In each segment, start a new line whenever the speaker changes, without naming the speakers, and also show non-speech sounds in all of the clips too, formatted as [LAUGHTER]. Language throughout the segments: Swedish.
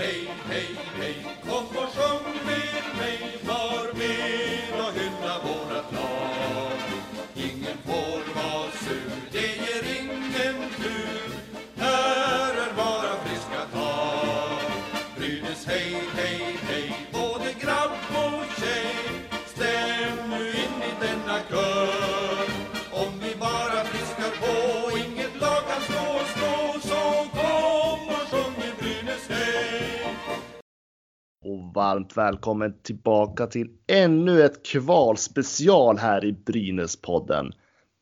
hey, hey,
hey, varmt välkommen tillbaka till ännu ett kvalspecial här i Brynäspodden.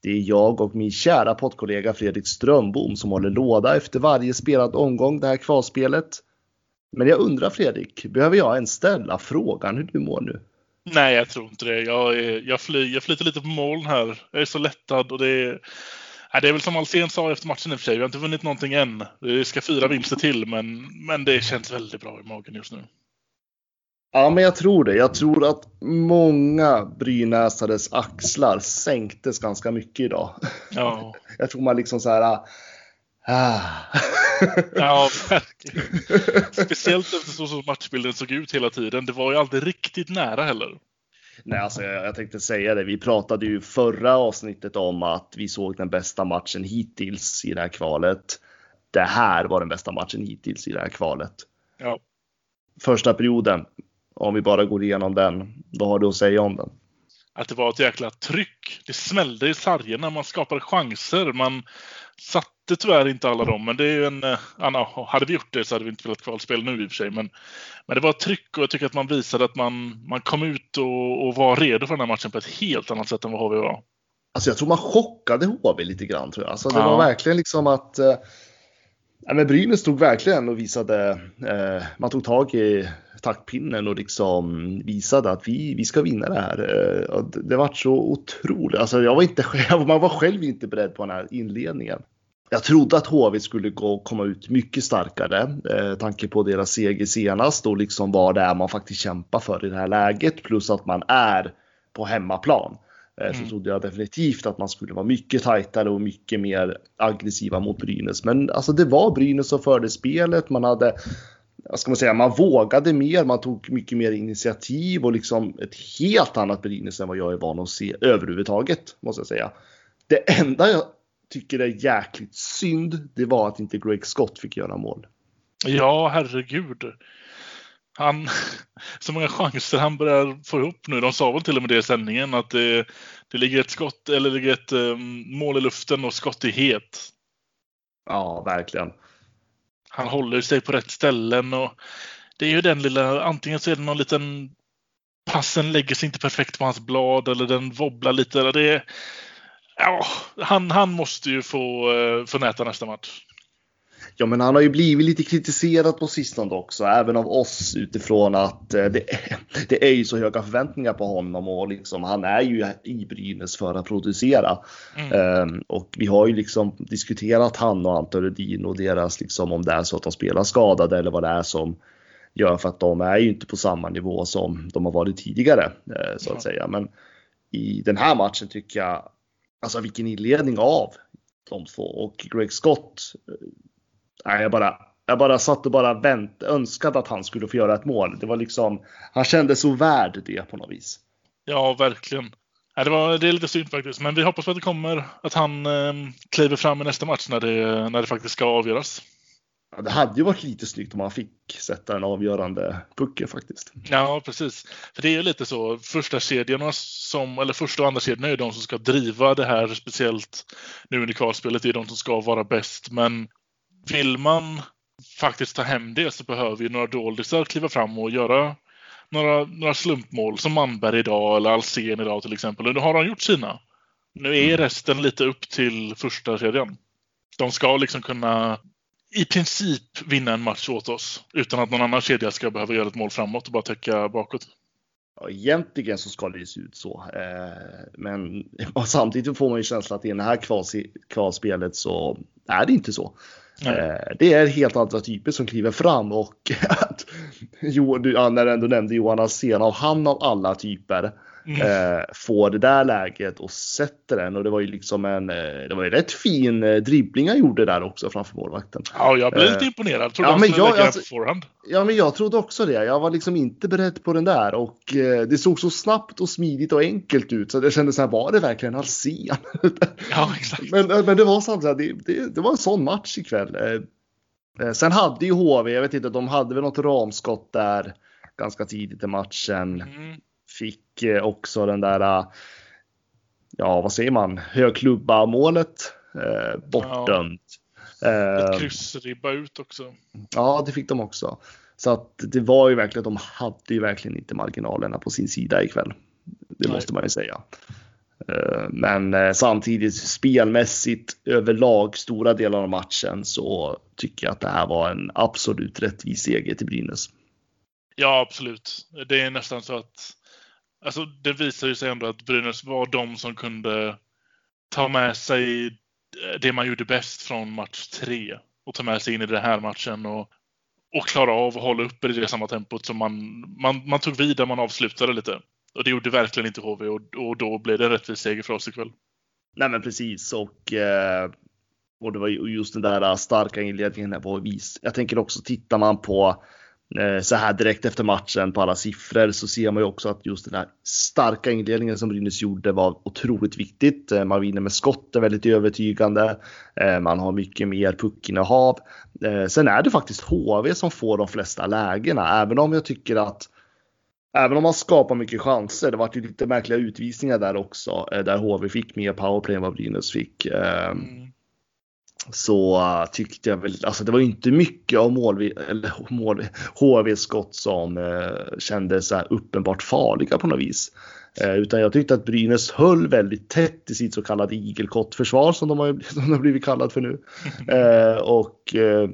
Det är jag och min kära poddkollega Fredrik Strömbom som håller låda efter varje spelad omgång det här kvalspelet. Men jag undrar Fredrik, behöver jag ens ställa frågan hur du mår nu?
Nej, jag tror inte det. Jag, jag, fly, jag flyter lite på moln här. Jag är så lättad och det är... Det är väl som Alsen sa efter matchen i och för sig. Vi har inte vunnit någonting än. Vi ska fyra vinster till, men, men det känns väldigt bra i magen just nu.
Ja, men jag tror det. Jag tror att många brynäsares axlar sänktes ganska mycket idag.
Ja, [LAUGHS]
Jag tror man liksom så här. Ah. [LAUGHS]
ja verkligen. Speciellt eftersom så matchbilden såg ut hela tiden. Det var ju aldrig riktigt nära heller.
Nej, alltså jag, jag tänkte säga det. Vi pratade ju förra avsnittet om att vi såg den bästa matchen hittills i det här kvalet. Det här var den bästa matchen hittills i det här kvalet.
Ja,
Första perioden, om vi bara går igenom den, vad har du att säga om den?
att det var ett jäkla tryck. Det smällde i sargerna, man skapade chanser. Man satte tyvärr inte alla dem, men det är ju en... eh, ja, hade vi gjort det så hade vi inte velat kvalspel nu i och för sig. Men, men det var ett tryck och jag tycker att man visade att man, man kom ut och, och var redo för den här matchen på ett helt annat sätt än vad HV var.
Alltså jag tror man chockade HV lite grann tror jag. Alltså det
Ja.
var verkligen liksom att eh, ja, men Brynäs stod verkligen och visade, eh, man tog tag i taktpinnen och liksom visade att vi, vi ska vinna det här. Eh, och det, det var så otroligt, alltså jag var inte själv, [LAUGHS] man var själv inte beredd på den här inledningen. Jag trodde att HV skulle gå, komma ut mycket starkare, eh, tanke på deras seger senast och liksom vad det är man faktiskt kämpar för i det här läget, plus att man är på hemmaplan. Eh, Så
Mm.
trodde jag definitivt att man skulle vara mycket tajtare och mycket mer aggressiva mot Brynäs. Men alltså det var Brynäs som förde spelet. Man hade, vad ska man säga, man vågade mer, man tog mycket mer initiativ och liksom ett helt annat Brynäs än vad jag är van att se överhuvudtaget, måste jag säga. Det enda jag tycker är jäkligt synd, det var att inte Greg Scott fick göra mål.
Ja, herregud. Han, [LAUGHS] så många chanser han börjar få ihop nu. De sa väl till och med det i sändningen att det, det ligger ett skott eller ligger ett um, mål i luften och skott är het.
Ja, verkligen.
Han håller sig på rätt ställen och det är ju den lilla, antingen så är det någon liten passen lägger sig inte perfekt på hans blad eller den wobblar lite. Eller det ja, han, han måste ju få, eh, få näta nästa match.
Ja, men han har ju blivit lite kritiserad på sistone också, även av oss utifrån att eh, det är, [LAUGHS] det är ju så höga förväntningar på honom och liksom han är ju i Brynäs för att producera.
Mm.
Ehm, och vi har ju liksom diskuterat han och Anton Rudin och deras liksom om det är så att de spelar skadade eller vad det är som gör för att de är ju inte på samma nivå som de har varit tidigare eh, så att
Ja.
säga. Men i den här matchen tycker jag, alltså vilken inledning av de två och Greg Scott eh, Nej, jag bara, jag bara satt och bara vänt, önskade att han skulle få göra ett mål. Det var liksom, han kände så värd det på något vis.
Ja, verkligen. Ja, det, var, det är lite synd faktiskt, men vi hoppas på att det kommer, att han eh, kliver fram i nästa match när det, när det faktiskt ska avgöras.
Ja, det hade ju varit lite snyggt om han fick sätta en avgörande pucken faktiskt.
Ja, precis. För det är ju lite så, första kedjorna som, eller första och andra kedjorna är de som ska driva det här, speciellt nu under kvalspelet, det är de som ska vara bäst. Men vill man faktiskt ta hem det så behöver ju några doldisar kliva fram och göra några, några slumpmål som Manberg idag eller Alsen idag till exempel. Och nu har de gjort sina. Nu är resten lite upp till första kedjan. De ska liksom kunna i princip vinna en match åt oss utan att någon annan kedja ska behöva göra ett mål framåt och bara täcka bakåt.
Ja, egentligen så ska det ju se ut så. Eh, men [LAUGHS] samtidigt får man ju känslan att i det här kvalspelet så är det inte så. Eh, det är helt andra typer som kliver fram och [LAUGHS] att Jo, du, när du ändå nämnde Johan Alsen, av han av alla typer
Mm.
eh, får det där läget och sätter den. Och det var ju liksom en, eh, det var ju rätt fin eh, dribbling han gjorde där också framför målvakten.
Ja, jag blev lite imponerad. Trodde
ja,
han skulle
jag-
lägga
alltså-
på forehand.
Ja, men jag trodde också det. Jag var liksom inte beredd på den där och det såg så snabbt och smidigt och enkelt ut så det kändes så här, var det verkligen Alsen? [LAUGHS]
Ja, exakt.
men, men det var så här, det, det, det var en sån match ikväll. Sen hade ju HV, jag vet inte, de hade väl något ramskott där ganska tidigt i matchen.
Mm.
Fick eh, också den där, eh, ja vad säger man, högklubba målet eh, bortdömt.
Ett
Eh,
kryssribba ut också.
Ja, det fick de också. Så att det var ju verkligen, de hade ju verkligen inte marginalerna på sin sida ikväll. Det
Nej.
måste man ju säga. Men samtidigt spelmässigt överlag stora delar av matchen så tycker jag att det här var en absolut rättvis seger till Brynäs.
Ja, absolut. Det är nästan så att... Alltså, det visar ju sig ändå att Brynäs var de som kunde ta med sig eh, det man gjorde bäst från match tre och ta med sig in i den här matchen och, och klara av att hålla uppe det samma tempot som man, man, man tog vid där man avslutade lite. Och det gjorde verkligen inte HV och, och då blev det en rättvis seger för oss ikväll.
Nej men precis och, eh, och det var ju just den där starka inledningen på vis. Jag tänker också tittar man på Eh, så här direkt efter matchen på alla siffror så ser man ju också att just den här starka inledningen som Brynäs gjorde var otroligt viktigt. Eh, man vinner med skott är väldigt övertygande. Eh, man har mycket mer puckinnehav. Sen är det faktiskt HV som får de flesta lägena, även om jag tycker att Även om man skapar mycket chanser, det var ju lite märkliga utvisningar där också, där HV fick mer powerplay än vad Brynäs fick.
Mm.
Så tyckte jag väl, alltså det var ju inte mycket av mål, eller mål, HV-skott som eh, kändes så uppenbart farliga på något vis. Eh, utan jag tyckte att Brynäs höll väldigt tätt i sitt så kallade igelkottförsvar som de har, [LAUGHS] som de har blivit kallat för nu. [LAUGHS] Eh, och eh,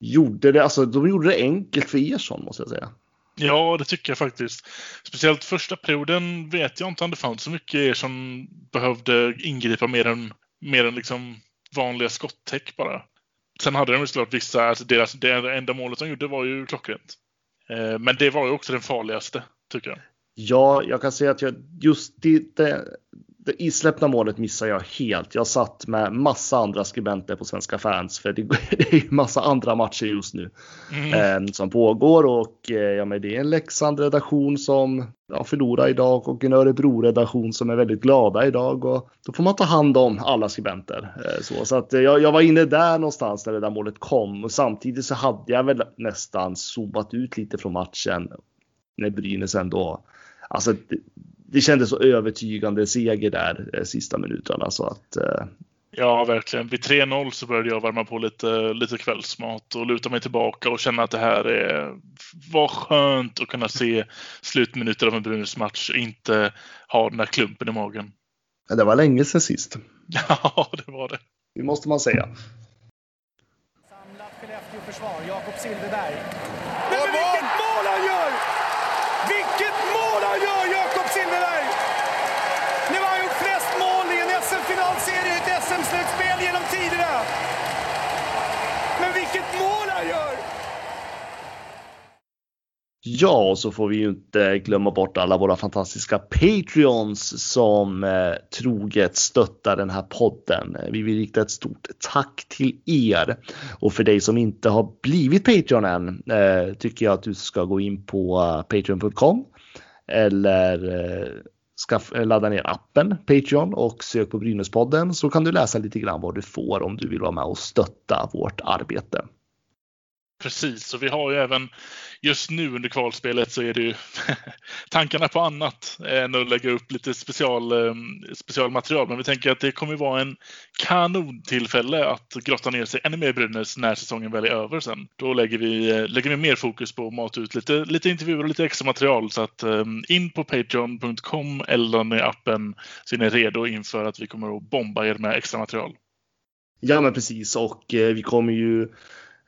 gjorde det, alltså de gjorde det enkelt för Ersson måste jag säga.
Ja, det tycker jag faktiskt. Speciellt första perioden vet jag inte om det fanns så mycket er som behövde ingripa mer än, mer än liksom vanliga skottäck bara. Sen hade de ju såklart vissa, alltså deras, det enda målet de gjorde var ju klockrent. Eh, men det var ju också den farligaste, tycker jag.
Ja, jag kan säga att jag just det, det, det isläppna målet missar jag helt. Jag satt med massa andra skribenter på Svenska fans för det, [LAUGHS] det är massa andra matcher just nu
Mm.
eh, som pågår och eh, ja, men det är en Leksand-redaktion som ja, förlorar idag och en Örebro-redaktion som är väldigt glada idag och då får man ta hand om alla skribenter. Eh, så så att, eh, jag, jag var inne där någonstans när det där målet kom och samtidigt så hade jag väl nästan zoomat ut lite från matchen när Brynäs ändå Alltså det, kändes så övertygande seger där eh, sista minuterna så att eh,
Ja, verkligen. Vid 3-0 så började jag värma på lite, lite kvällsmat och luta mig tillbaka och känna att det här är, var skönt att kunna se slutminuter av en Brynäs match och inte ha den där klumpen i magen.
det var länge sedan sist. [LAUGHS]
Ja, det var det.
Det måste man säga.
Samlat Skellefteå-försvar, Jakob Silfverberg. Men, men vilket mål han gör! Vilket mål han gör, Jakob Silfverberg! Nu har han gjort flest mål i en SM-finalserie i ett SM-slutspel genom tiderna. Men vilket mål han gör!
Ja, och så får vi ju inte glömma bort alla våra fantastiska Patreons som eh, troget stöttar den här podden. Eh, vi vill rikta ett stort tack till er. Och för dig som inte har blivit Patreon än eh, tycker jag att du ska gå in på eh, patreon.com eller eh, ska eh, ladda ner appen Patreon och sök på Brynäspodden så kan du läsa lite grann vad du får om du vill vara med och stötta vårt arbete.
Precis, och vi har ju även just nu under kvalspelet så är det ju [LAUGHS] tankarna på annat än att lägga upp lite special, ehm, specialmaterial. Men vi tänker att det kommer vara en kanontillfälle att grotta ner sig ännu mer i Brynäs när säsongen väl är över sen. Då lägger vi, eh, lägger vi mer fokus på att mata ut lite, lite intervjuer och lite extra material. Så att ehm, in på patreon.com eller ner appen så är ni redo inför att vi kommer att bomba er med extra material.
Ja, men precis och eh, vi kommer ju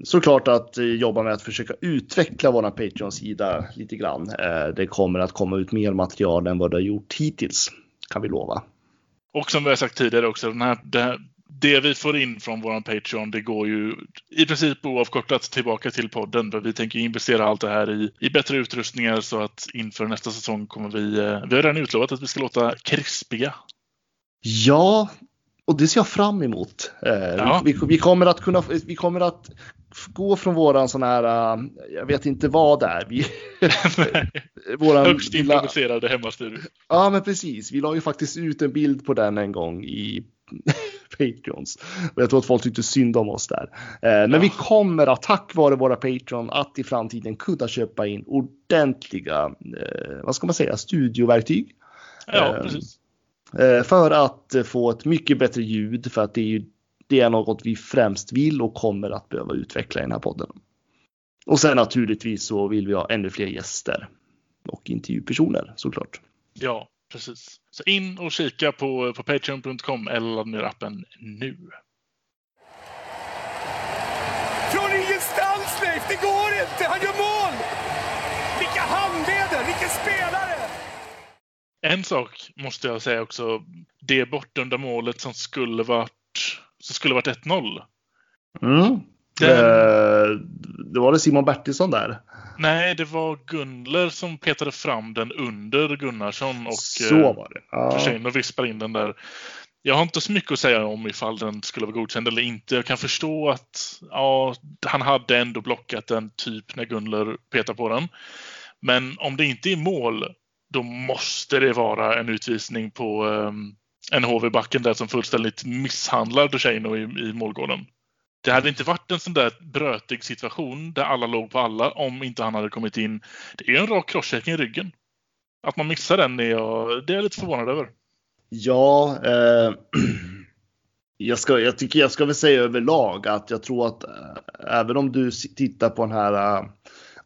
såklart att eh, jobba med att försöka utveckla våran Patreon-sida lite grann. Eh, det kommer att komma ut mer material än vad det har gjort hittills kan vi lova.
Och som vi har sagt tidigare också, den här, det det vi får in från våran Patreon, det går ju i princip oavkortat tillbaka till podden. För vi tänker investera allt det här i, i bättre utrustningar så att inför nästa säsong kommer vi... Eh, vi har redan utlovat att vi ska låta krispiga.
Ja, och det ser jag fram emot.
Ja.
vi, vi kommer att kunna, vi kommer att gå från våran sån här, eh, jag vet inte vad det är. Vi, [LAUGHS] våran
Högst improviserade hemmastudio.
Ja, men precis. Vi la ju faktiskt ut en bild på den en gång i [LAUGHS] Patreons. Och jag tror att folk tyckte synd om oss där. Eh, men
Ja.
vi kommer att tack vare våra Patreon att i framtiden kunna köpa in ordentliga, eh, vad ska man säga, studioverktyg.
Ja,
Eh,
precis.
Eh, för att få ett mycket bättre ljud för att det är ju det är något vi främst vill och kommer att behöva utveckla i den här podden. Och sen naturligtvis så vill vi ha ännu fler gäster och intervjupersoner såklart.
Ja, precis. Så in och kika på, på Patreon.com eller ladda ner appen nu.
Från ingenstans, Leif! Det går inte! Han gör mål! Vilka handleder! Vilken spelare!
En sak måste jag säga också. Det bortdömda målet som skulle varit, som skulle varit 1-0.
Mm.
Den-
Eh, det var det Simon Bertilsson där.
Nej, det var Gunler som petade fram den under Gunnarsson och
så
eh,
var det. Ja.
Och vispar in den där. Jag har inte så mycket att säga om ifall den skulle vara godkänd eller inte. Jag kan förstå att ja, han hade ändå blockat den typ när Gunler petar på den. Men om det inte är mål, då måste det vara en utvisning på um, en HV-backen där som fullständigt misshandlar Ducheno i, i målgården. Det hade inte varit en sån där brötig situation där alla låg på alla om inte han hade kommit in. Det är ju en rak crosscheck i ryggen. Att man missar den är jag, det är jag lite förvånad över.
Ja, eh, [CLEARS THROAT] jag, ska, jag tycker jag ska väl säga överlag att jag tror att eh, även om du tittar på den här eh,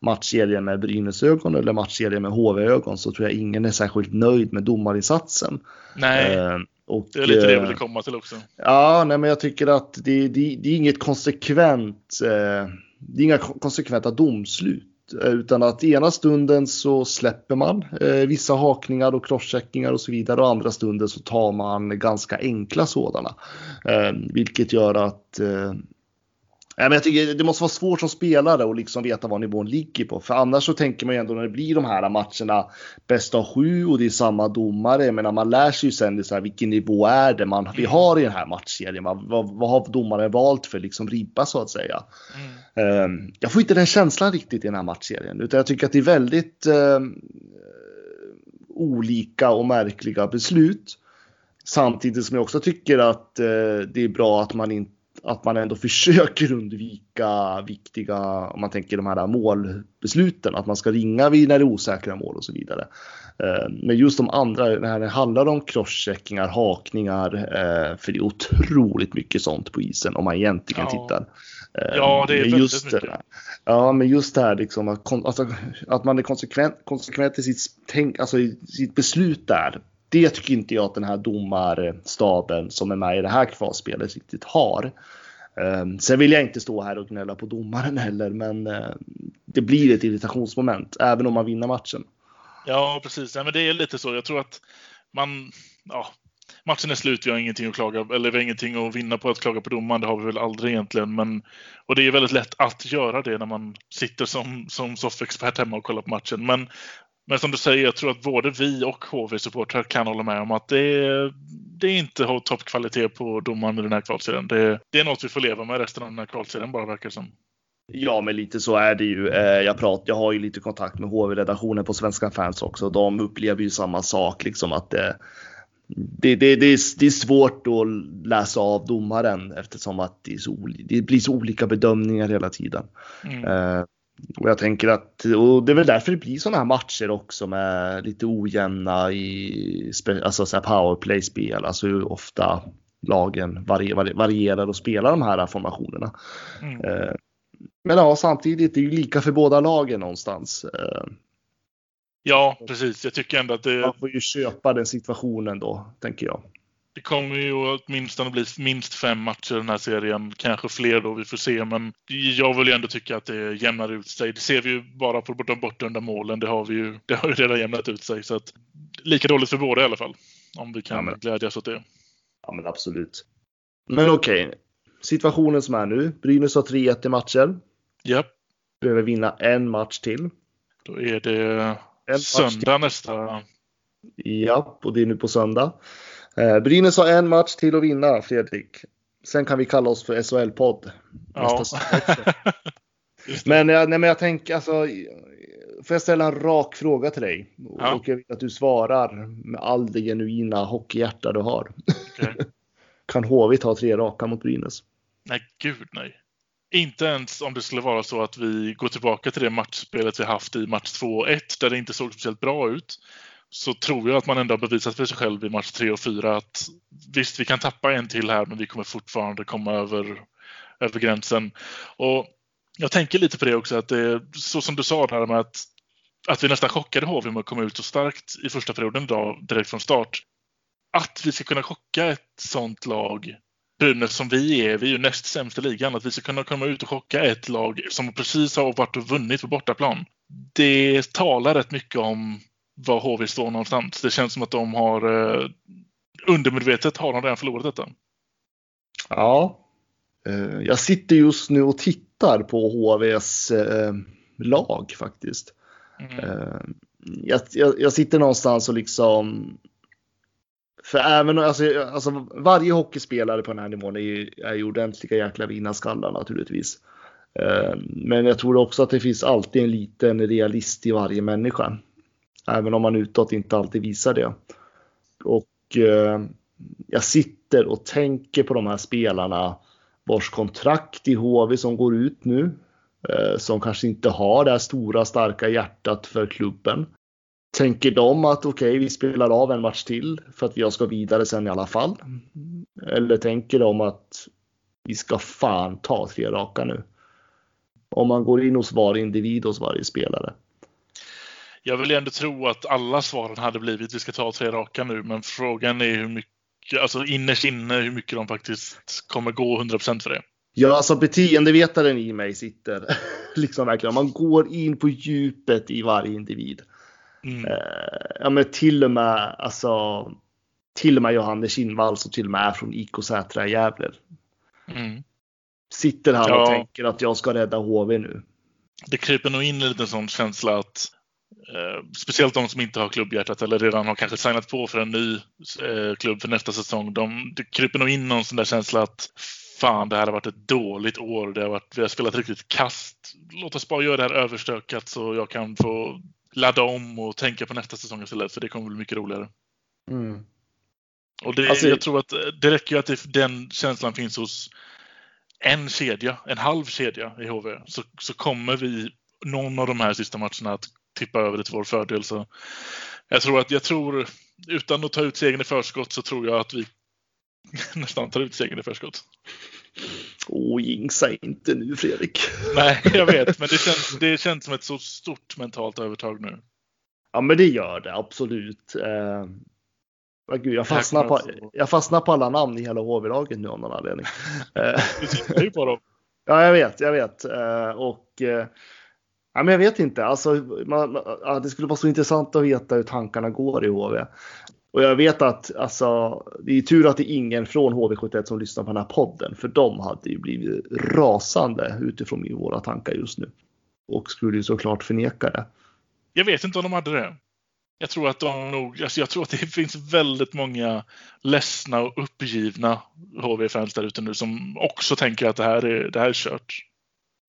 matchserien med Brynäsögon eller matchserien med HV-ögon så tror jag ingen är särskilt nöjd med domarinsatsen.
Nej,
Eh, och,
det är lite det jag ville komma till också.
Ja, nej, men jag tycker att det, det, det är inget konsekvent. Eh, det är inga kon- konsekventa domslut. eh, Utan att ena stunden så släpper man eh, vissa hakningar och crosscheckningar och så vidare. Och andra stunden så tar man ganska enkla sådana. Eh, vilket gör att eh, men jag tycker det måste vara svårt som spelare att liksom veta vad nivån ligger på. För annars så tänker man ju ändå när det blir de här matcherna bäst av sju och det är samma domare. Menar, man lär sig ju sen så här, vilken nivå är det man, vi har i den här matchserien. Vad, vad, vad har domaren valt för liksom ribba så att säga. Ehm, jag får inte den känslan riktigt i den här matchserien. Utan jag tycker att det är väldigt ehm, olika och märkliga beslut. Samtidigt som jag också tycker att eh, det är bra att man, inte att man ändå [LAUGHS] försöker undvika viktiga, om man tänker de här målbesluten, att man ska ringa vid när det är osäkra mål och så vidare. Eh, Men just de andra, när det handlar om crosscheckingar, hakningar, eh, för det är otroligt mycket sånt på isen om man egentligen
Ja.
tittar. Eh,
Ja, det är
men
väldigt
just
mycket.
det här- Ja, men just det här liksom att, alltså, att man är konsekvent, konsekvent i sitt, tänk, alltså, i sitt beslut där. Det tycker inte jag att den här domarstaben som är med i det här kvalspelet riktigt har. Ehm, sen vill jag inte stå här och gnälla på domaren heller, men eh, det blir ett irritationsmoment även om man vinner matchen.
Ja, precis. Ja, men det är lite så. Jag tror att man... Ja, matchen är slut. Vi har ingenting att klaga eller vi har ingenting att vinna på att klaga på domaren. Det har vi väl aldrig egentligen. Men, och det är väldigt lätt att göra det när man sitter som, som soffexpert hemma och kollar på matchen. Men, men som du säger, jag tror att både vi och HV-supportrar kan hålla med om att det är, det är inte har toppkvalitet på domaren i den här kvalserien. Det, det är något vi får leva med resten av den här kvalserien bara verkar som.
Ja, men lite så är det ju. Eh, Jag, pratar, jag har ju lite kontakt med HV-redaktionen på Svenska fans också. De upplever ju samma sak, liksom att det, det, det, det, är, det är svårt att läsa av domaren eftersom att det, så, det blir så olika bedömningar hela tiden.
Mm.
Och jag tänker att, och det är väl därför det blir sådana här matcher också med lite ojämna i alltså så powerplay-spel, alltså hur ofta lagen vari- vari- varierar och spelar de här formationerna.
Mm.
Eh, Men ja, samtidigt är det ju lika för båda lagen någonstans. Eh,
Ja, precis. Jag tycker ändå att det,
Man får ju köpa den situationen då, tänker jag.
Det kommer ju åtminstone bli minst fem matcher i den här serien. Kanske fler då, vi får se. Men jag vill ju ändå tycka att det jämnar ut sig. Det ser vi ju bara på de bortdömda målen. Det har, vi ju, det har ju redan jämnat ut sig. Så att, lika dåligt för båda i alla fall. Om vi kan
Ja, men-
glädjas åt det.
Ja, men absolut. Men okej, okay. situationen som är nu. Brynäs har 3-1 i matcher.
Japp.
Behöver vinna en match till.
Då är det söndag nästa.
Ja, och det är nu på söndag. Eh, Brynäs har en match till att vinna, Fredrik. Sen kan vi kalla oss för SHL-podd.
Ja. [LAUGHS]
men, nej, men jag tänker alltså. Får jag ställa en rak fråga till dig?
Ja.
Och jag vill att du svarar med all det genuina hockeyhjärta du har.
Okay. [LAUGHS]
kan HV ta tre raka mot Brynäs?
Nej, gud nej. Inte ens om det skulle vara så att vi går tillbaka till det matchspelet vi haft i match 2-1 där det inte såg speciellt bra ut. Så tror jag att man ändå har bevisat för sig själv i match 3 och 4 att visst, vi kan tappa en till här men vi kommer fortfarande komma över, över gränsen. Och jag tänker lite på det också att det så som du sa där med att, att vi nästan chockade HV med att komma ut så starkt i första perioden idag direkt från start. Att vi ska kunna chocka ett sånt lag Brynäs som vi är, vi är ju näst sämst i ligan, att vi ska kunna komma ut och chocka ett lag som precis har varit och vunnit på bortaplan. Det talar rätt mycket om var HV står någonstans. Det känns som att de har eh, undermedvetet har de redan förlorat detta.
Ja, eh, jag sitter just nu och tittar på HVs eh, lag faktiskt. Mm. Jag, jag, jag, sitter någonstans och liksom för även alltså, alltså, varje hockeyspelare på den här nivån är ju, är ju ordentliga jäkla vinnarskallar naturligtvis. Men jag tror också att det finns alltid en liten realist i varje människa. Även om man utåt inte alltid visar det. Och eh, jag sitter och tänker på de här spelarna vars kontrakt i HV som går ut nu. Eh, som kanske inte har det här stora starka hjärtat för klubben. Tänker de att okej, okay, vi spelar av en match till för att jag ska vidare sen i alla fall? Eller tänker de att vi ska fan ta tre raka nu? Om man går in hos varje individ hos varje spelare.
Jag vill ändå tro att alla svaren hade blivit vi ska ta tre raka nu, men frågan är hur mycket, alltså innerst inne hur mycket de faktiskt kommer gå 100% för det.
Ja, alltså beteendevetaren i mig sitter [LAUGHS] liksom verkligen. Man går in på djupet i varje individ. Mm. Eh, ja, men till och med alltså. Till och med Johannes Kinnvall som till och med är från IK Sätra i Gävle. Mm. Sitter han ja. och tänker att jag ska rädda HV nu.
Det kryper nog in en liten sån känsla att speciellt de som inte har klubbhjärtat eller redan har kanske signat på för en ny eh, klubb för nästa säsong. De, det kryper nog in någon sån där känsla att fan, det här har varit ett dåligt år. Det har varit, vi har spelat riktigt kast. Låt oss bara göra det här överstökat så jag kan få ladda om och tänka på nästa säsong istället. För det kommer bli mycket roligare. Mm. Och det, alltså, jag tror att det räcker ju att det, den känslan finns hos en kedja, en halv kedja i HV. Så, så kommer vi någon av de här sista matcherna att tippa över det till vår fördel. Så jag tror att, jag tror, utan att ta ut segern i förskott så tror jag att vi [LAUGHS] nästan tar ut segern i förskott.
Åh, oh, jinxa inte nu Fredrik. [LAUGHS]
Nej, jag vet, men det känns, [LAUGHS] det känns som ett så stort mentalt övertag nu.
Ja, men det gör det absolut. Eh, gud, jag, fastnar på, jag fastnar på alla namn i hela HV-laget nu av någon anledning.
du tittar ju på dem.
Ja, jag vet, jag vet. Eh, och eh, ja, men jag vet inte. Alltså, man, man, det skulle vara så intressant att veta hur tankarna går i HV. Och jag vet att alltså, det är tur att det är ingen från HV71 som lyssnar på den här podden. För de hade ju blivit rasande utifrån våra tankar just nu. Och skulle ju såklart förneka det.
Jag vet inte om de hade det. Jag tror att de nog, alltså jag tror att det finns väldigt många ledsna och uppgivna HV-fans där ute nu som också tänker att det här är, det här är kört.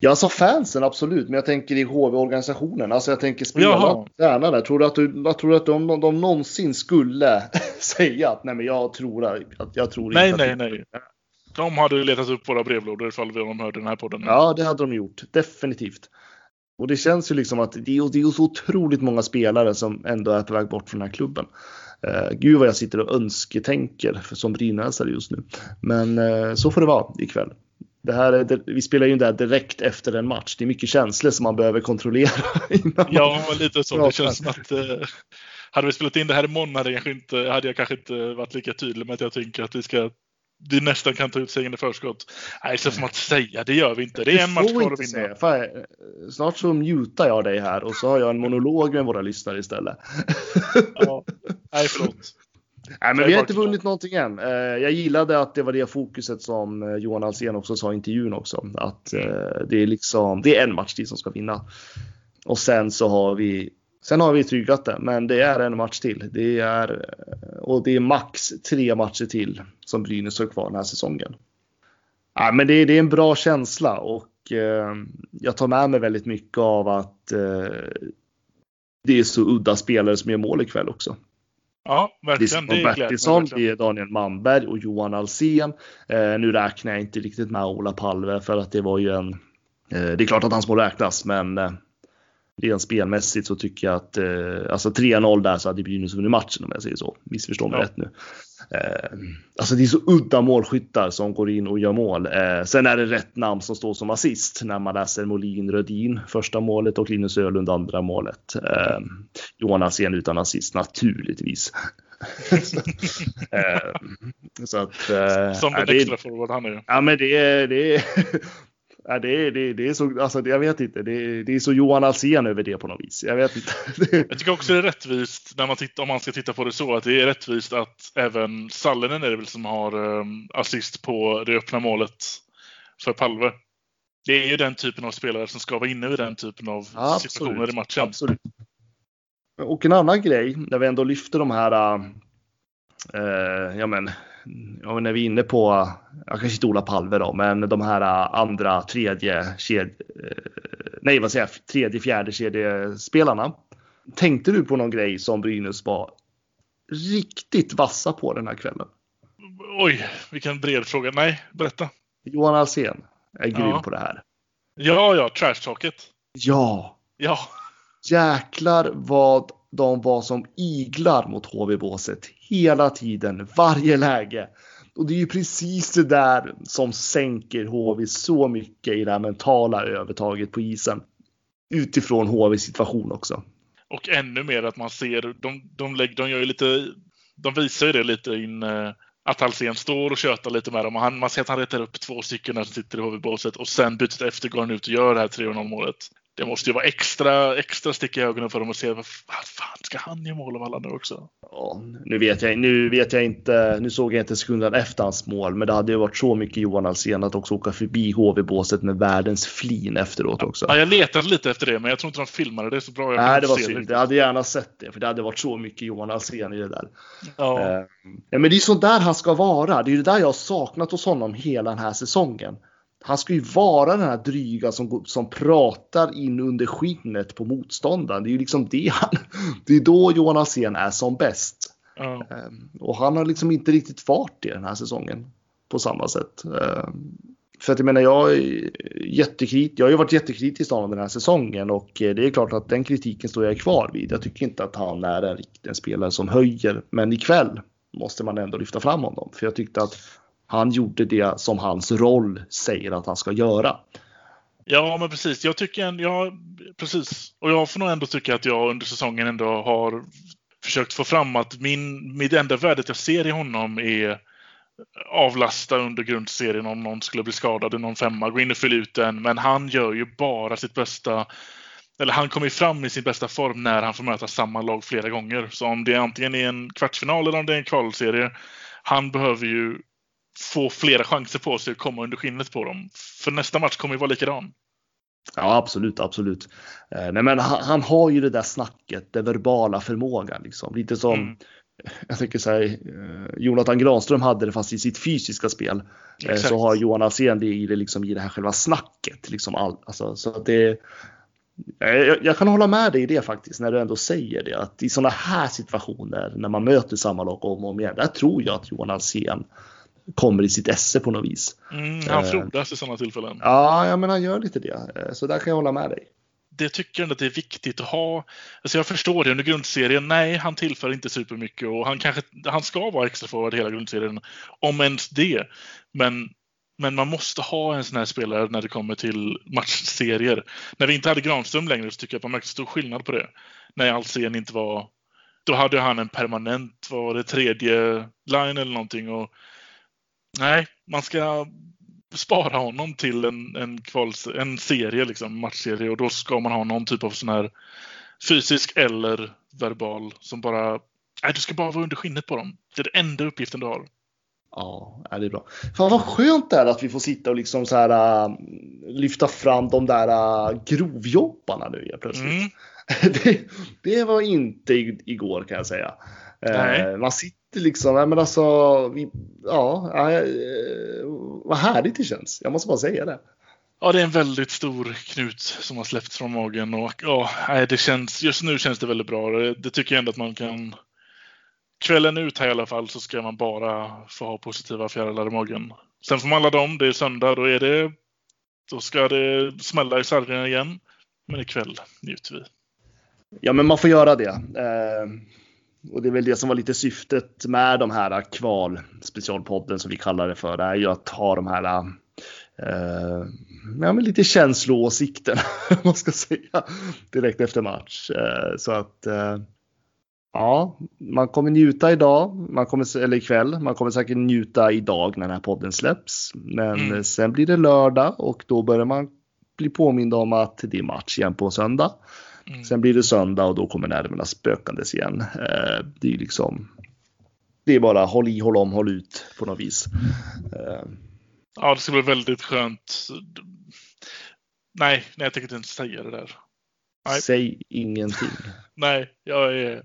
Ja, alltså fansen absolut, men jag tänker i HV-organisationen. Alltså jag tänker spelarna, tränarna. Tror du att, du, jag tror att de, de, de någonsin skulle [LAUGHS] säga att nej, men jag tror att jag tror
nej,
inte.
Nej, nej, nej. De hade letat upp våra brevlådor ifall de hörde den här podden.
Ja, det hade de gjort. Definitivt. Och det känns ju liksom att det är, det är så otroligt många spelare som ändå är på väg bort från den här klubben. Uh, gud vad jag sitter och önsketänker för, som brynäsare just nu. Men uh, så får det vara ikväll. Det här är, vi spelar ju in det här direkt efter en match. Det är mycket känslor som man behöver kontrollera. [LAUGHS]
ja, lite så. Det känns som att eh, hade vi spelat in det här imorgon hade jag, inte, hade jag kanske inte varit lika tydlig med att jag tänker att vi ska vi nästan kan ta ut segern i förskott. Nej, så får man inte säga. Det gör vi inte. Det är en match kvar att vinna.
Fan, snart så mutar jag dig här och så har jag en monolog med våra lyssnare istället.
ja, nej förlåt.
Nej, men vi har inte vunnit någonting än. Eh, jag gillade att det var det fokuset som eh, Johan Alsen också sa i intervjun också. Att mm. det är liksom, det är en match till som ska vinna. Och sen så har vi Sen har vi tryggat det, men det är en match till. Det är, och det är max tre matcher till som Brynäs har kvar den här säsongen. Ja, men det, det är en bra känsla och eh, jag tar med mig väldigt mycket av att eh, det är så udda spelare som gör mål ikväll också.
Ja, verkligen.
Det är Bertilsson, det är Daniel Manberg och Johan Alsen. Eh, nu räknar jag inte riktigt med Ola Palve för att det var ju en... Eh, det är klart att hans mål räknas, men eh, rent spelmässigt så tycker jag att eh, alltså 3-0 där så hade Brynäs vunnit matchen om jag säger så. Missförstå mig ja. rätt nu. Eh, alltså det är så udda målskyttar som går in och gör mål. Eh, sen är det rätt namn som står som assist när man läser Molin Rödin första målet och Linus Ölund andra målet. Eh, Johan Alsen utan assist naturligtvis. [LAUGHS]
Eh, så att, eh, som den extra forward han är.
Ja men det är, det är Ja, det, är, det, det är så, alltså, jag vet inte, det, är, det är så Johan Alsen över det på något vis. Jag vet inte. [LAUGHS]
jag tycker också det är rättvist, när man tittar, om man ska titta på det så, att det är rättvist att även Sallinen är det väl som har um, assist på det öppna målet för Palve. Det är ju den typen av spelare som ska vara inne vid den typen av ja, situationer i matchen.
Absolut. Och en annan grej, när vi ändå lyfter de här, äh, ja men, ja, när vi är inne på, jag kanske inte Ola Palve då, men de här andra tredje ked, nej vad säger jag, tredje fjärde kedjespelarna. Tänkte du på någon grej som Brynäs var riktigt vassa på den här kvällen?
Oj, vilken bred fråga. Nej, berätta.
Johan Alsen är grym ja. på det här.
Ja, ja, trash-talket.
Ja.
Ja.
Jäklar vad de var som iglar mot HV-båset hela tiden, varje läge. Och det är ju precis det där som sänker HV så mycket i det här mentala övertaget på isen. Utifrån HVs situation också.
Och ännu mer att man ser, de, de, lägger, de gör ju lite, de visar ju det lite in eh, att Alsen står och tjötar lite med dem. Och han, man ser att han retar upp två stycken när som sitter i HV-båset och sen bytet efter går han ut och gör det här 3-0 målet det måste ju vara extra, extra stick i ögonen för dem att se vad fan ska han göra mål av alla nu också?
Ja, nu vet jag, nu vet jag inte, nu såg jag inte sekunden efter hans mål, men det hade ju varit så mycket Johan Alsen att också åka förbi HV-båset med världens flin efteråt också.
Ja, jag letade lite efter det, men jag tror inte de filmade det så bra.
Jag Nej, det var synd. Jag hade gärna sett det, för det hade varit så mycket Johan Alsen i det där. Ja. Eh, men det är sånt där han ska vara. Det är det där jag har saknat hos honom hela den här säsongen han ska ju vara den här dryga som, som pratar in under skinnet på motståndaren. Det är ju liksom det han, [LAUGHS] det är då Johan Alsen är som bäst. Mm. Och han har liksom inte riktigt fart i den här säsongen på samma sätt. Ehm, för att jag menar, jag är jättekrit, jag har ju varit jättekritisk till honom den här säsongen och eh, det är klart att den kritiken står jag kvar vid. Jag tycker inte att han är en riktig spelare som höjer, men ikväll måste man ändå lyfta fram honom. För jag tyckte att han gjorde det som hans roll säger att han ska göra.
Ja, men precis. Jag tycker, ja, precis. Och jag får nog ändå tycka att jag under säsongen ändå har försökt få fram att min, mitt enda värdet jag ser i honom är avlasta under grundserien om någon skulle bli skadad i någon femma, gå in och fylla ut den. Men han gör ju bara sitt bästa eller han kommer fram i sin bästa form när han får möta samma lag flera gånger. Så om det är antingen är en kvartsfinal eller om det är en kvalserie. Han behöver ju få flera chanser på sig att komma under skinnet på dem. För nästa match kommer ju vara likadan.
Ja, absolut, absolut. Eh, nej, men han, han, har ju det där snacket, den verbala förmågan liksom. Lite som, mm. jag tänker så här, eh, Jonathan Granström hade det fast i sitt fysiska spel. Eh, Exakt. Så har Johan Alsen det i det, liksom, i det här själva snacket. Liksom all, alltså, så att det, jag, jag, kan hålla med dig i det faktiskt, när du ändå säger det. Att i sådana här situationer, när man möter samma lag om och om igen, där tror jag att Johan Alsen kommer i sitt esse på något vis.
Mm, han eh, frodas i sådana tillfällen.
Ja, jag menar han gör lite det. Eh, så där kan jag hålla med dig.
Det tycker jag att det är viktigt att ha. Alltså jag förstår det under grundserien. Nej, han tillför inte supermycket och han kanske han ska vara extra forward hela grundserien. Om ens det. Men, men man måste ha en sån här spelare när det kommer till matchserier. När vi inte hade Granström längre så tycker jag att man märkte stor skillnad på det. När Alsen inte var då hade han en permanent, vad var det, tredje line eller någonting. Och Nej, man ska spara honom till en, en, kvals, en serie, liksom, matchserie och då ska man ha någon typ av sån här fysisk eller verbal som bara, nej du ska bara vara under skinnet på dem. Det är den enda uppgiften du har.
Ja, det är bra. Fan vad skönt det är att vi får sitta och liksom så här uh, lyfta fram de där uh, grovjobbarna nu helt plötsligt. Mm. [LAUGHS] det, det, var inte igår kan jag säga. Uh, man sitter liksom, ja men alltså, vi, ja, vad härligt det känns. Jag måste bara säga det.
Ja, det är en väldigt stor knut som har släppts från magen och ja, det känns, just nu känns det väldigt bra. Det tycker jag ändå att man kan kvällen ut här i alla fall så ska man bara få ha positiva fjärilar i magen. Sen får man ladda om, det är söndag, då är det då ska det smälla i sargen igen. Men ikväll njuter vi.
Ja, men man får göra det. Eh, och det är väl det som var lite syftet med de här kval specialpodden som vi kallar det för. Det är ju att ha de här eh, ja, men lite känsloåsikten, [LAUGHS] man ska säga, direkt efter match. Eh, så att eh, Ja, man kommer njuta idag, man kommer, eller ikväll. Man kommer säkert njuta idag när den här podden släpps. Men mm. sen blir det lördag och då börjar man bli påmind om att det är match igen på söndag. Mm. Sen blir det söndag och då kommer nerverna spökandes igen. Eh, det är liksom. Det är bara håll i, håll om, håll ut på något vis.
Eh. Ja, det ska bli väldigt skönt. Nej, nej, jag tänker inte säga det där.
Nej. Säg ingenting. [LAUGHS]
Nej, jag, är,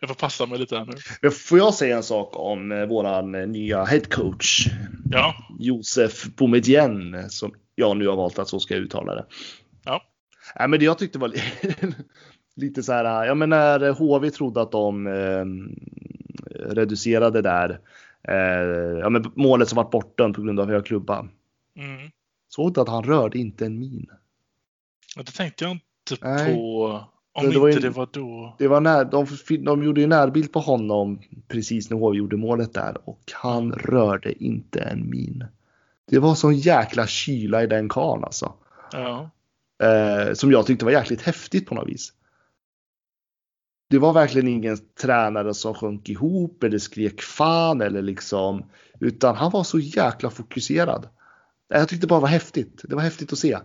jag får passa mig lite här nu.
Får jag säga en sak om eh, våran eh, nya headcoach?
Ja.
Josef Boumedienne, som jag nu har valt att så ska jag uttala det.
Ja.
Nej, men det jag tyckte var [LAUGHS] lite så här, ja men när HV trodde att de eh, reducerade där, eh, ja men målet som var bortdömt på grund av hög klubba. Mm. Såg du att han rörde inte en min?
Ja, det tänkte jag inte Nej. på... Om det, det inte det var då.
Det var när, de, de gjorde ju närbild på honom precis när HV gjorde målet där och han rörde inte en min. Det var sån jäkla kyla i den karln alltså.
Ja.
Eh, som jag tyckte var jäkligt häftigt på något vis. Det var verkligen ingen tränare som sjönk ihop eller skrek fan eller liksom. Utan han var så jäkla fokuserad. Jag tyckte bara det var häftigt. Det var häftigt att se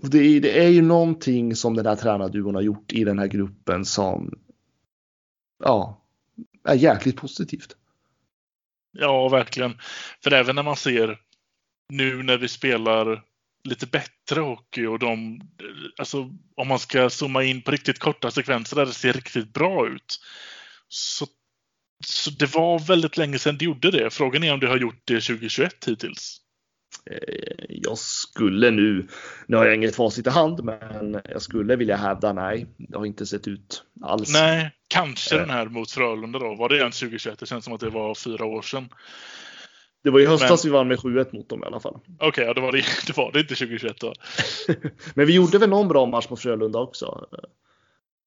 det är, det är ju någonting som den här tränarduon har gjort i den här gruppen som ja, är jäkligt positivt.
Ja, verkligen. För även när man ser nu när vi spelar lite bättre hockey och de, alltså om man ska zooma in på riktigt korta sekvenser där det ser riktigt bra ut. Så, så det var väldigt länge sedan det gjorde det. Frågan är om det har gjort det 2021 hittills.
Eh, jag skulle nu, nu har jag inget facit i hand, men jag skulle vilja hävda nej. Det har inte sett ut alls.
Nej, kanske äh. den här mot Frölunda då. Var det ens 2021? Det känns som att det var fyra år sedan.
Det var i höstas men... vi vann med 7-1 mot dem i alla fall.
Okej, okay, ja, det, var det, [LAUGHS] det var det inte 2021 då. [LAUGHS]
men vi gjorde väl någon bra match mot Frölunda också?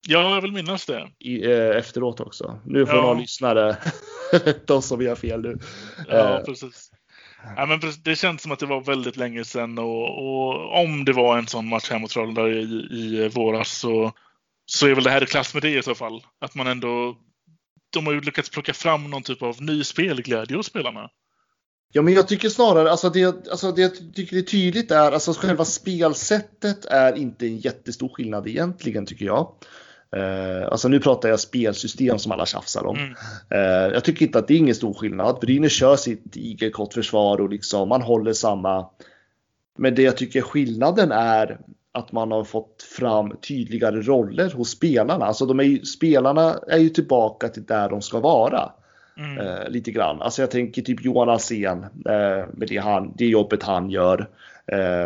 Ja, jag vill minnas det.
I, eh, efteråt också. Nu får ja. någon lyssnare [LAUGHS] rätta oss om vi har fel nu.
Ja, eh, precis. Ja, men det känns som att det var väldigt länge sedan och, och om det var en sån match här mot Frölunda i, i våras så, så är väl det här i klass med det i så fall. Att man ändå de har ju lyckats plocka fram någon typ av ny spelglädje hos spelarna.
Ja, men jag tycker snarare, alltså det, alltså det jag tycker är tydligt är, alltså själva spelsättet är inte en jättestor skillnad egentligen tycker jag. Uh, alltså nu pratar jag spelsystem som alla tjafsar om. Mm. Uh, jag tycker inte att det är ingen stor skillnad. Brynäs kör sitt igelkottförsvar och liksom man håller samma. Men det jag tycker skillnaden är att man har fått fram tydligare roller hos spelarna. Alltså de är ju, spelarna är ju tillbaka till där de ska vara. Mm. Eh, lite grann. Alltså jag tänker typ Johan Alsen eh, med det, han, det jobbet han gör. Eh,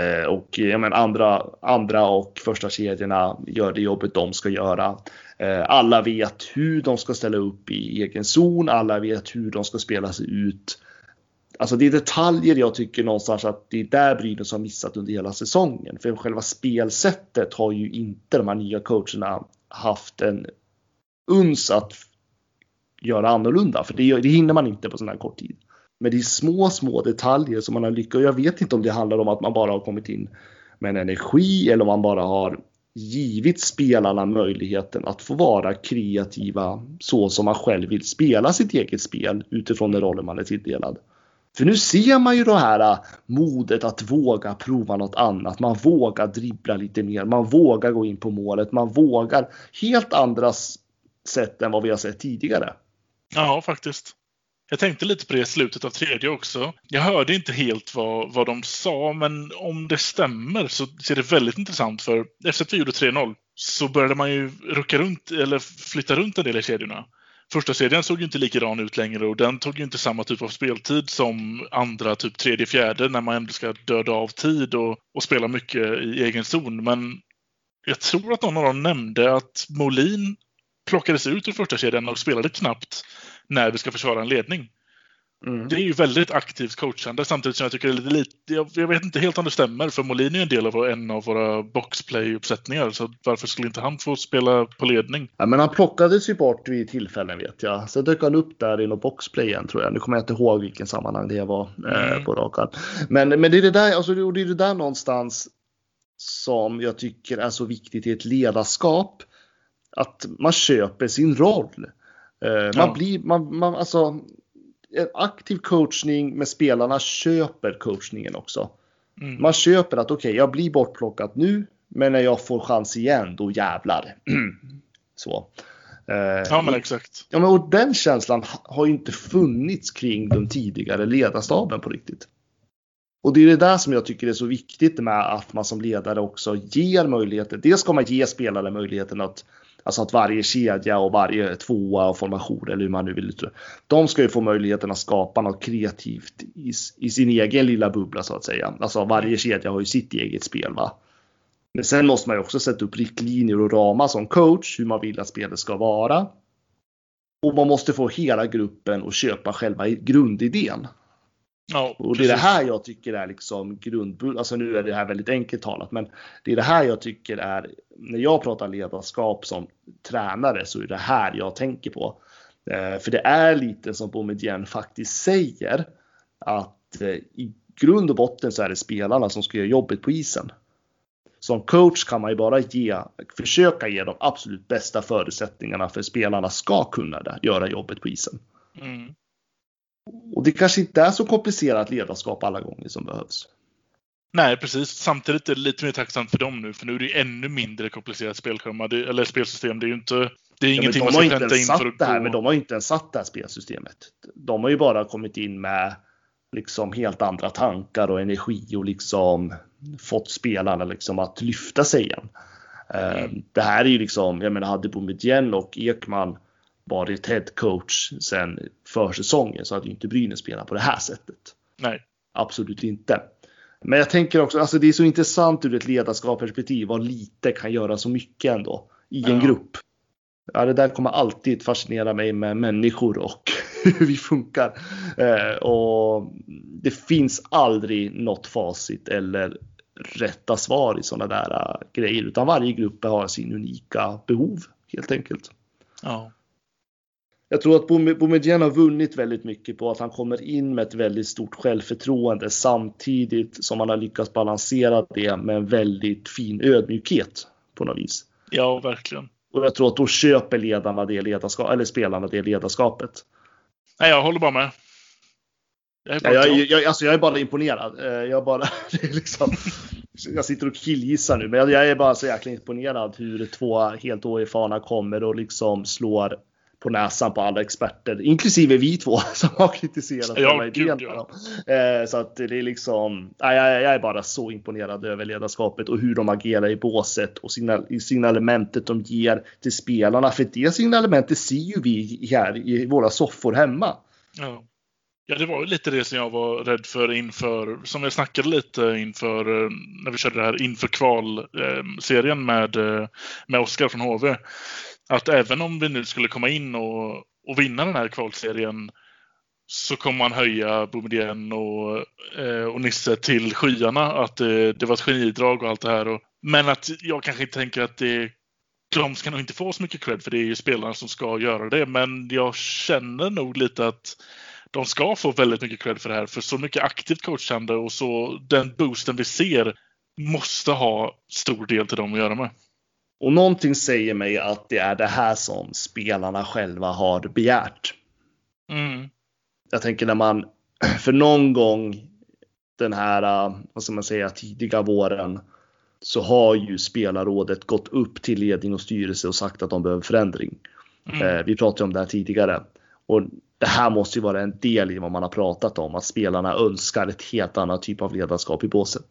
eh och jag menar, andra, andra och första kedjorna gör det jobbet de ska göra. Eh, alla vet hur de ska ställa upp i egen zon. Alla vet hur de ska spela sig ut. Alltså det är detaljer jag tycker någonstans att det är där Brynäs har missat under hela säsongen. För själva spelsättet har ju inte de här nya coacherna haft en uns att göra annorlunda. För det, det hinner man inte på sån här kort tid. Men det är små, små detaljer som man har lyckats. Jag vet inte om det handlar om att man bara har kommit in med en energi eller om man bara har givit spelarna möjligheten att få vara kreativa så som man själv vill spela sitt eget spel utifrån den rollen man är tilldelad. För nu ser man ju det här äh, modet att våga prova något annat. Man vågar dribbla lite mer. Man vågar gå in på målet. Man vågar helt andra sätt än vad vi har sett tidigare.
Ja, faktiskt. Jag tänkte lite på det i slutet av tredje också. Jag hörde inte helt vad, vad de sa, men om det stämmer så ser det väldigt intressant för efter att vi gjorde 3-0 så började man ju rucka runt, eller flytta runt en del i kedjorna. Första serien såg ju inte likadan ut längre och den tog ju inte samma typ av speltid som andra, typ tredje, fjärde, när man ändå ska döda av tid och, och spela mycket i egen zon. Men jag tror att någon av dem nämnde att Molin plockades ut ur första kedjan och spelade knappt när vi ska försvara en ledning. Mm. Det är ju väldigt aktivt coachande samtidigt som jag tycker det är lite, jag, jag vet inte helt om det stämmer för Molin är en del av en av våra boxplay-uppsättningar så varför skulle inte han få spela på ledning?
Ja, men han plockades ju bort vid tillfällen vet jag. Sen dök han upp där i något boxplay igen tror jag. Nu kommer jag inte ihåg vilken sammanhang det var eh, mm. på rak men, men det är det där, alltså, det är det där någonstans som jag tycker är så viktigt i ett ledarskap. Att man köper sin roll. Eh, man ja. blir, man, man, alltså, aktiv coachning med spelarna köper coachningen också. Mm. Man köper att okej, okay, jag blir bortplockad nu, men när jag får chans igen, då jävlar. [CLEARS THROAT] Så.
Eh, ja, men exakt.
Ja, men och den känslan har ju inte funnits kring den tidigare ledarstaben på riktigt. Och det är det där som jag tycker är så viktigt med att man som ledare också ger möjligheter. Dels ska man ge spelare möjligheten att Alltså att varje kedja och varje tvåa och formation eller hur man nu vill uttrycka De ska ju få möjligheten att skapa något kreativt i, i, sin egen lilla bubbla så att säga. Alltså varje kedja har ju sitt eget spel va. Men sen måste man ju också sätta upp riktlinjer och ramar som coach hur man vill att spelet ska vara. Och man måste få hela gruppen att köpa själva grundidén. Ja, och det är det här jag tycker är liksom grundbult. Alltså nu är det här väldigt enkelt talat, men det är det här jag tycker är när jag pratar ledarskap som tränare så är det här jag tänker på. Eh, för det är lite som Boumedienne faktiskt säger att eh, i grund och botten så är det spelarna som ska göra jobbet på isen. Som coach kan man ju bara ge, försöka ge de absolut bästa förutsättningarna för spelarna ska kunna det, göra jobbet på isen. Mm. Och det kanske inte är så komplicerat ledarskap alla gånger som behövs.
Nej, precis. Samtidigt är det lite mer tacksamt för dem nu, för nu är det ännu mindre komplicerat spelschema, eller spelsystem. Det är ju inte det är ingenting
ja, man ska hämta in för att det här, gå... Men de har ju inte ens satt det här spelsystemet. De har ju bara kommit in med liksom helt andra tankar och energi och liksom fått spelarna liksom att lyfta sig igen. Mm. Uh, det här är ju liksom, jag menar hade Boumedienne och Ekman varit head coach sen försäsongen så hade ju inte Brynäs spelat på det här sättet.
Nej.
Absolut inte. Men jag tänker också, alltså det är så intressant ur ett ledarskapsperspektiv vad lite kan göra så mycket ändå i en ja. grupp. Ja, det där kommer alltid fascinera mig med människor och [LAUGHS] hur vi funkar. Eh, och det finns aldrig något facit eller rätta svar i sådana där uh, grejer, utan varje grupp har sin unika behov helt enkelt.
Ja
jag tror att Boumedienne har vunnit väldigt mycket på att han kommer in med ett väldigt stort självförtroende samtidigt som han har lyckats balansera det med en väldigt fin ödmjukhet på något vis.
Ja, verkligen.
Och jag tror att då köper ledarna det ledarskapet, eller spelarna det ledarskapet.
Nej, jag håller bara med.
Jag är, bara jag, jag, alltså jag är bara imponerad. Eh, jag, bara, [LAUGHS] liksom, jag sitter och killgissar nu, men jag är bara så jäkla imponerad hur två helt oerfarna kommer och liksom slår på näsan på alla experter, inklusive vi två [LAUGHS] som har kritiserat ja, hela idén. Ja. Eh, så att det är liksom, jag, jag är bara så imponerad över ledarskapet och hur de agerar i båset och signal, signalementet de ger till spelarna. För det signalementet ser ju vi här i våra soffor hemma.
Ja. Ja, det var ju lite det som jag var rädd för inför, som jag snackade lite inför eh, när vi körde det här inför kvalserien med, eh, med Oskar från HV att även om vi nu skulle komma in och, och vinna den här kvalserien så kommer man höja Boumedienne och, eh, och Nisse till skyarna. Att det, det var ett genidrag och allt det här. Och, men att jag kanske inte tänker att det, de ska nog inte få så mycket cred för det är ju spelarna som ska göra det. Men jag känner nog lite att de ska få väldigt mycket cred för det här. För så mycket aktivt coachande och så den boosten vi ser måste ha stor del till dem att göra med.
Och någonting säger mig att det är det här som spelarna själva har begärt.
Mm.
Jag tänker när man [CLEARS THROAT] för någon gång den här, vad ska man säga, tidiga våren så har ju spelarrådet gått upp till ledning och styrelse och sagt att de behöver förändring. Mm. Eh, vi pratade om det här tidigare. Och det här måste ju vara en del i vad man har pratat om, att spelarna önskar ett helt annat typ av ledarskap i båset.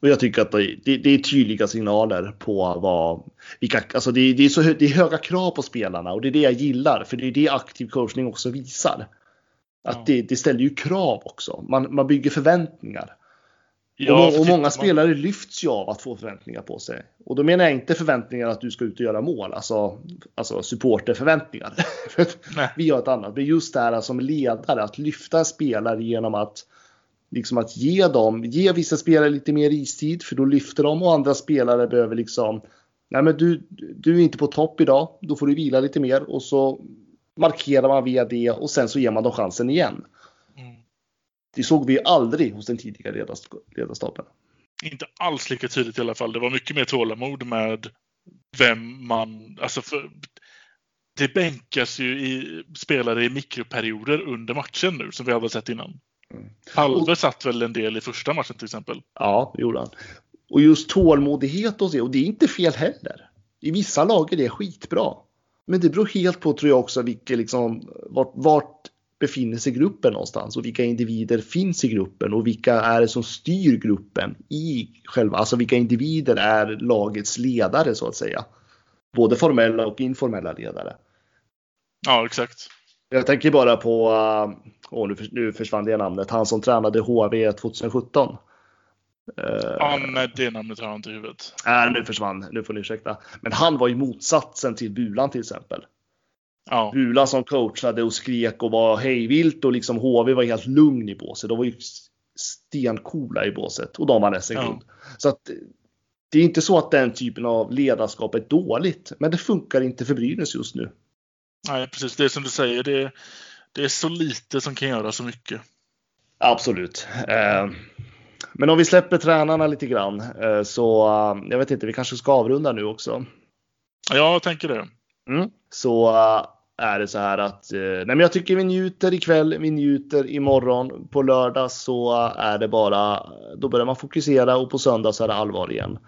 Och jag tycker att det, det är tydliga signaler på vad, vilka, alltså det, det, är så, det är höga krav på spelarna och det är det jag gillar, för det är det aktiv coachning också visar. Att ja. det, det ställer ju krav också, man, man bygger förväntningar. Ja, och, och många man... spelare lyfts ju av att få förväntningar på sig. Och då menar jag inte förväntningar att du ska ut och göra mål, alltså, alltså supporterförväntningar. [LAUGHS] vi gör ett annat. Men just det här som ledare, att lyfta spelare genom att liksom att ge dem, ge vissa spelare lite mer istid för då lyfter de och andra spelare behöver liksom Nej men du, du är inte på topp idag, då får du vila lite mer och så markerar man via det och sen så ger man dem chansen igen. Mm. Det såg vi aldrig hos den tidigare ledarstaben.
Inte alls lika tydligt i alla fall. Det var mycket mer tålamod med vem man, alltså för, det bänkas ju i spelare i mikroperioder under matchen nu som vi hade sett innan. Mm. Halve satt väl en del i första matchen till exempel?
Ja, det gjorde han. Och just tålmodighet och det, och det är inte fel heller. I vissa lag är det skitbra. Men det beror helt på tror jag också vilka liksom, vart, vart befinner sig gruppen någonstans och vilka individer finns i gruppen och vilka är det som styr gruppen i själva, alltså vilka individer är lagets ledare så att säga. Både formella och informella ledare.
Ja, exakt.
Jag tänker bara på, åh, nu, nu försvann det namnet, han som tränade HV 2017.
Ja, nej, det namnet har jag inte i huvudet.
Nej, nu försvann, nu får ni ursäkta. Men han var ju motsatsen till Bulan till exempel. Ja. Bulan som coachade och skrek och var hejvilt och liksom HV var helt lugn i båset. De var ju stencoola i båset och de var SM-guld. Ja. Så att det är inte så att den typen av ledarskap är dåligt, men det funkar inte för Brynäs just nu.
Nej, precis. Det är som du säger, det, det är så lite som kan göra så mycket.
Absolut. Eh, men om vi släpper tränarna lite grann eh, så eh, jag vet inte, vi kanske ska avrunda nu också.
Ja, jag tänker det.
Mm. Så är det så här att nej men jag tycker vi njuter ikväll, vi njuter imorgon. På lördag så är det bara, då börjar man fokusera och på söndag så är det allvar igen.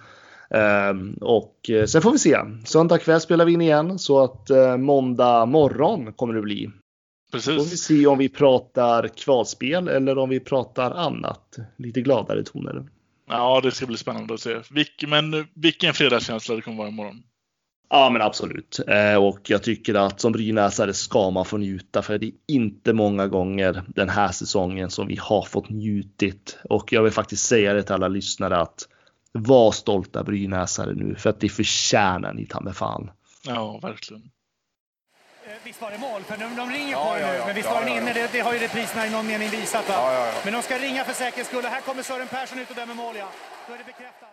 Ehm, och eh, sen får vi se. Söndag kväll spelar vi in igen så att eh, måndag morgon kommer det bli. Precis. Får vi se om vi pratar kvalspel eller om vi pratar annat. Lite gladare toner.
Ja, det ska bli spännande att se. Vilk, men vilken fredagskänsla det kommer vara imorgon.
Ja, men absolut. Eh, och jag tycker att som brynäsare ska man få njuta för det är inte många gånger den här säsongen som vi har fått njutit. Och jag vill faktiskt säga det till alla lyssnare att var stolta brynäsare nu för att det förtjänar ni ta med fan.
Ja, verkligen.
Eh, visst var det mål? För de, de ringer ja, på ja, nu, ja, men visst var den inne? Det, det, har ju repriserna i någon mening visat. Va? Men de ska ringa för säkerhets skull. Här kommer Sören Persson ut och dömer mål, ja. Då är det bekräftat.